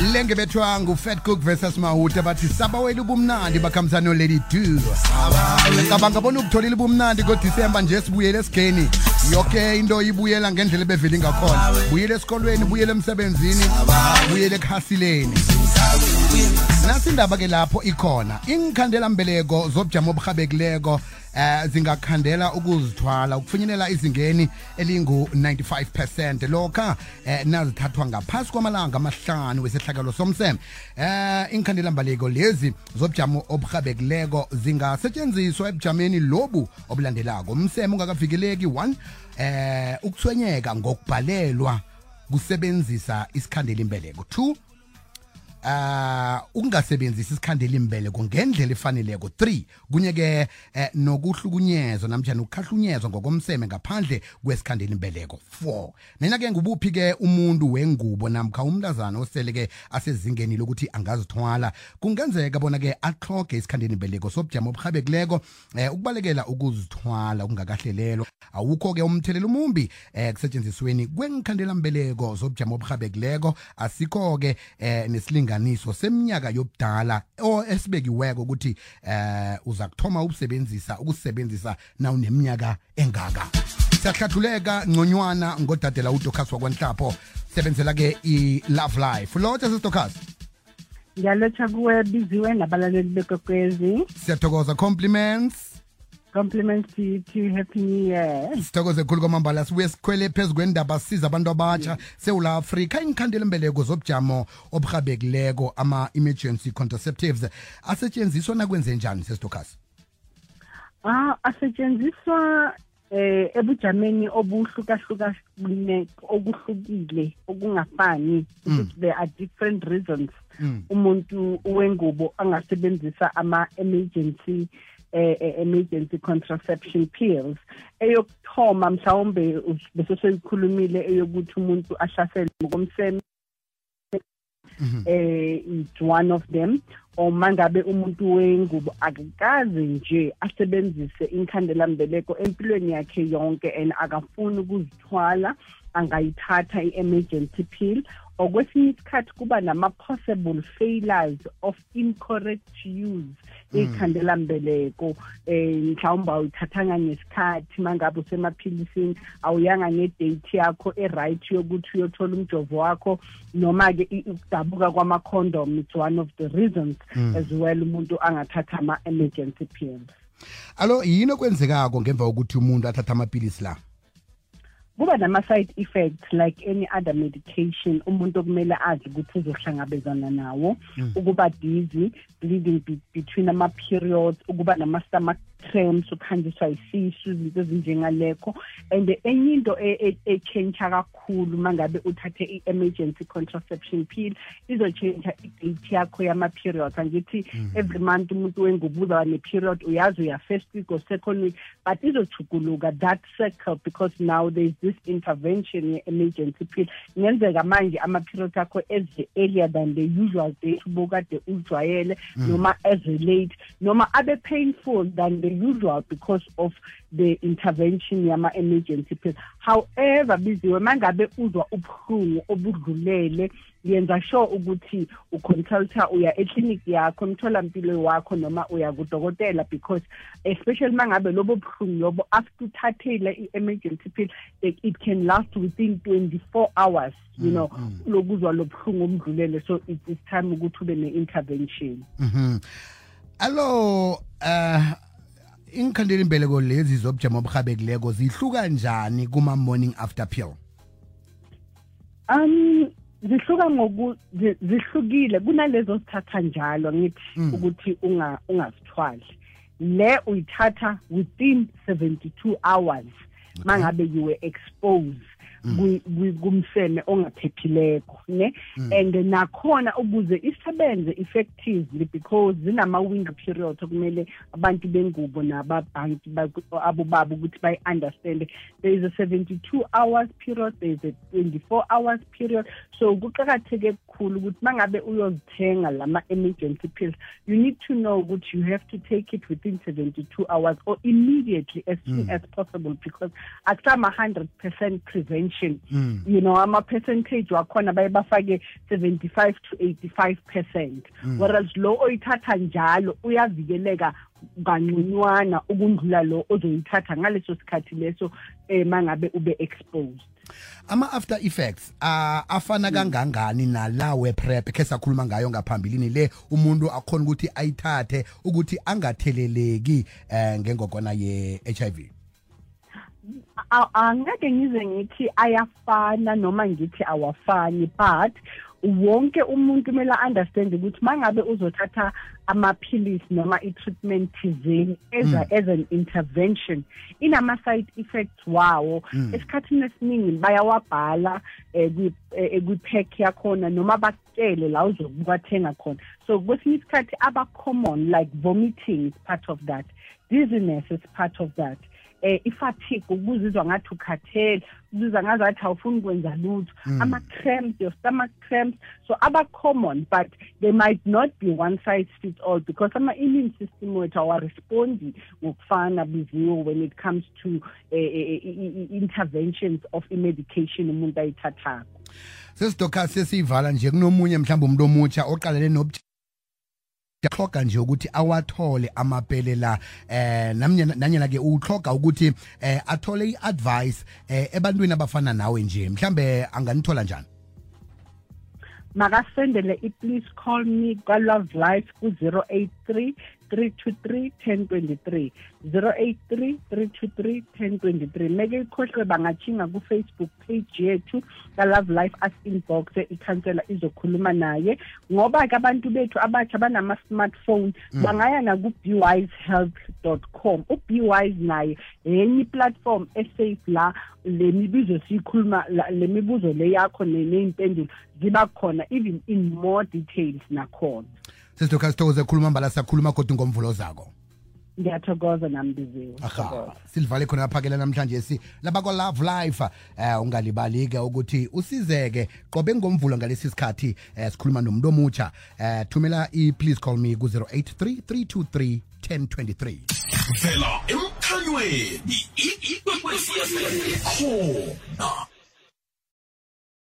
lenge bethwa ngu-fat cook versus mahuta bathi sabawela ubumnandi bakhambisana no-lady do cabanga bona ukutholile ubumnandi ngodisemba nje sibuyele esigeni. Yoke into ibuyela ngendlela ebevele ngakhona buyele esikolweni buyele emsebenzini buyele ekhasileni nasi indaba ke lapho ikhona. Inkhandelambeleko zobujamo obuhabekileko eh zingakhandela ukuzithwala ukufinyelela izingeni elingu-95 percent. Lokha eh nazithathwa ngaphasi kwamalanga amahlanu wesehlakalo somseme eh inkhandelambaleko lezi zobujamo obuhabekileko zingasetshenziswa ebujameni lobu obulandelako. Umseme ungakavikeleki one eh ukuthwenyeka ngokubhalelwa kusebenzisa isikhandela imbeleko two uh ukungasebenzisi isikhandela imbeleko ngendlela efaneleko. 3 kunye ke eh, nokuhlukunyezwa namjani ukukhahlunyezwa ngokomseme ngaphandle kwesikhandela imbeleko. 4 nena ke ngubuphi ke umuntu wengubo namkha umntazana osele ke asezingeni lokuthi angazithwala? Kungenzeka bona ke axhoge isikhandela imbeleko sobujamo obuhabekileko eh, ukubalekela ukuzithwala okungakahlelelwa. Awukho ke umthelela umumbi eh, kusetshenzisweni kwengikhandelambeleko mbeleko zobujamo obuhabekileko asikho ke eh, nesilinganiso seminyaka yobudala o esibekiweko ukuthi eh uza kuthoma ukusebenzisa ukusebenzisa nawuneminyaka engaka. Siyahlathuleka ngconywana ngodadela udokas wakwanhlapho. Sebenzela ke i-love life. Lotsha sesidocas ngiyalotsha kuwe biziwe nabalaleli bekwekwezi. Siyathokoza compliments compliments to you too happy new year. Sithokoze khulu kwamambala sibuye sikhwele phezu kwendaba siza abantu abatsha sewula afrika inkhandela mbeleko zobujamo obuhabekileko ama-emergency contraceptives asetshenziswa nakwenze njani sesitokasi ah asetshenziswa eh ebujameni obuhlukahlukene okuhlukile okungafani ukuthi there are different reasons. Umuntu wengubo angasebenzisa ama emergency eh, eh, emergency contraception pills eyokuthoma mhlawumbe bese seyikhulumile eyokuthi umuntu ahlaselwe ngokomseme eh it's one of them. Or mangabe umuntu wengubo akakaze nje asebenzise inkhandelambeleko empilweni yakhe yonke and akafuni ukuzithwala angayithatha i-emergency pill. Okwesinye isikhathi kuba nama-possible failures of incorrect use iy'khandelambeleko eh mhlawumbe awuyithathanga ngesikhathi mangabe usemaphilisini awuyanga ngedate yakho e-right yokuthi uyothola umjovo wakho noma-ke ukudabuka kwama-condom it's one of the reasons as well umuntu angathatha ama-emergency pills. Alo yini okwenzekako ngemva kokuthi umuntu athathe amapilisi la? Kuba nama-side effects like any other medication umuntu okumele azi ukuthi uzohlangabezana nawo. Mm. Ukuba dizzy bleeding be between ama-periods ukuba nama-stomach cramps ukhanjiswa yisisu izinto ezinjengalekho and enye into e-change kakhulu mangabe uthathe i-emergency contraception pill izotshentsha i-date yakho yama-periods angithi every month umuntu wengubo uzaba ne-period uyazi uya first week or second week but izochuguluka that cycle because now there is this intervention ye-emergency pill. Kungenzeka manje ama-period akho as earlier than the usual date ubokade ujwayele noma as late noma abe painful than the usual because of the intervention yama-emergency pill however biziwe mangabe uzwa ubuhlungu obudlulele yenza sure ukuthi uconsulta uya ekliniki yakho emtholampilo wakho noma uya kudokotela because especially mangabe lobo buhlungu lobo after uthathile i-emergency pill it can last within 24 hours you know lokuzwa lobuhlungu obudlulele. So it is time ukuthi ube ne-intervention. Mhm. alo uh inkhandela imbeleko lezi zobujamo obuhabekileko zihluka njani kuma-morning after pill? Um zihluka ngoku zihlukile. Kunalezo zithatha njalo ngithi ukuthi unga ungazithwali. Le uyithatha within 72 hours mangabe you were exposed. ku- Mm. kumseme ongaphephileko ne? Mm. And nakhona ukuze isebenze effectively because zinama-window periods okumele abantu bengubo nababhanki abobaba ukuthi bayi-understande. There is a 72 hours period there is a 24 hours period. So kuqakatheke kukhulu ukuthi mangabe uyozithenga lama-emergency pills you need to know ukuthi you have to take it within 72 hours or immediately as soon mm. as possible because akusama 100 percent prevention intervention you know ama percentage wakhona baye bafake 75 to 85 percent. Whereas lo oyithatha njalo uyavikeleka kangconywana ukundlula lo ozoyithatha ngaleso sikhathi leso eh mangabe ube exposed. Ama after effects uh, afana kangangani nalawe prep ke sakhuluma ngayo ngaphambilini le umuntu akhona ukuthi ayithathe ukuthi angatheleleki eh ngengogwana ye HIV A- angeke ngize ngithi ayafana noma ngithi awafani but wonke umuntu kumele understand ukuthi mangabe uzothatha amaphilisi noma i-treatment thizeni as, a, as an intervention inama side effects wawo. Esikhathini esiningi bayawabhala eh, kwi- eh, kwi-pack yakhona noma bakutshele la uzokwathenga khona. So kwesinye isikhathi aba-common like vomiting is part of that dizziness is part of that. Eh ifatigue ukuzizwa ngathi ukhathele ukuzizwa ngazathi awufuni ukwenza lutho. Hmm. Ama cramps your stomach cramps. So aba common but they might not be one size fits all because ama immune system wethu awarespondi ngokufana biziwe when it comes to eh, eh, eh, i- interventions of i-medication umuntu ayithathako. Sesidoka sesiyivala nje kunomunye mhlawumbe umuntu omutsha oqalele nob yahloga nje ukuthi awathole amapele la eh namnyana nanyana ke uhloga ukuthi eh athole iadvice eh ebantwini abafana nawe nje. Mhlambe anganithola njani? Makasendele i-please call me kwa-love life ku-083 323 1023 083 323 1023 meke ikhohlwe bangatshinga ku-facebook page yethu ka-love life as inbox ikhansela izokhuluma naye. Ngoba-ke abantu bethu abatsha banama-smartphone bangaya naku-bwise health com. U-bwise naye enye i-platform esafe la le mibuzo siyikhuluma la- le mibuzo le yakho ne- ney'mpendulo ziba khona even in more details nakhona. Sesidoka sithokoze khuluma mbala sakhuluma kodwa ngomvulo zako ngiyathokoza nambiziwe aha silivale khona laphakela namhlanje si labakwa love life eh ungalibali-ke ukuthi usizeke qobe ngomvulo ngalesi sikhathi eh sikhuluma nomuntu omutsha eh thumela i-please call me ku-083 323 1023 vela emkhanyweni ikwekwesiyasekhona khona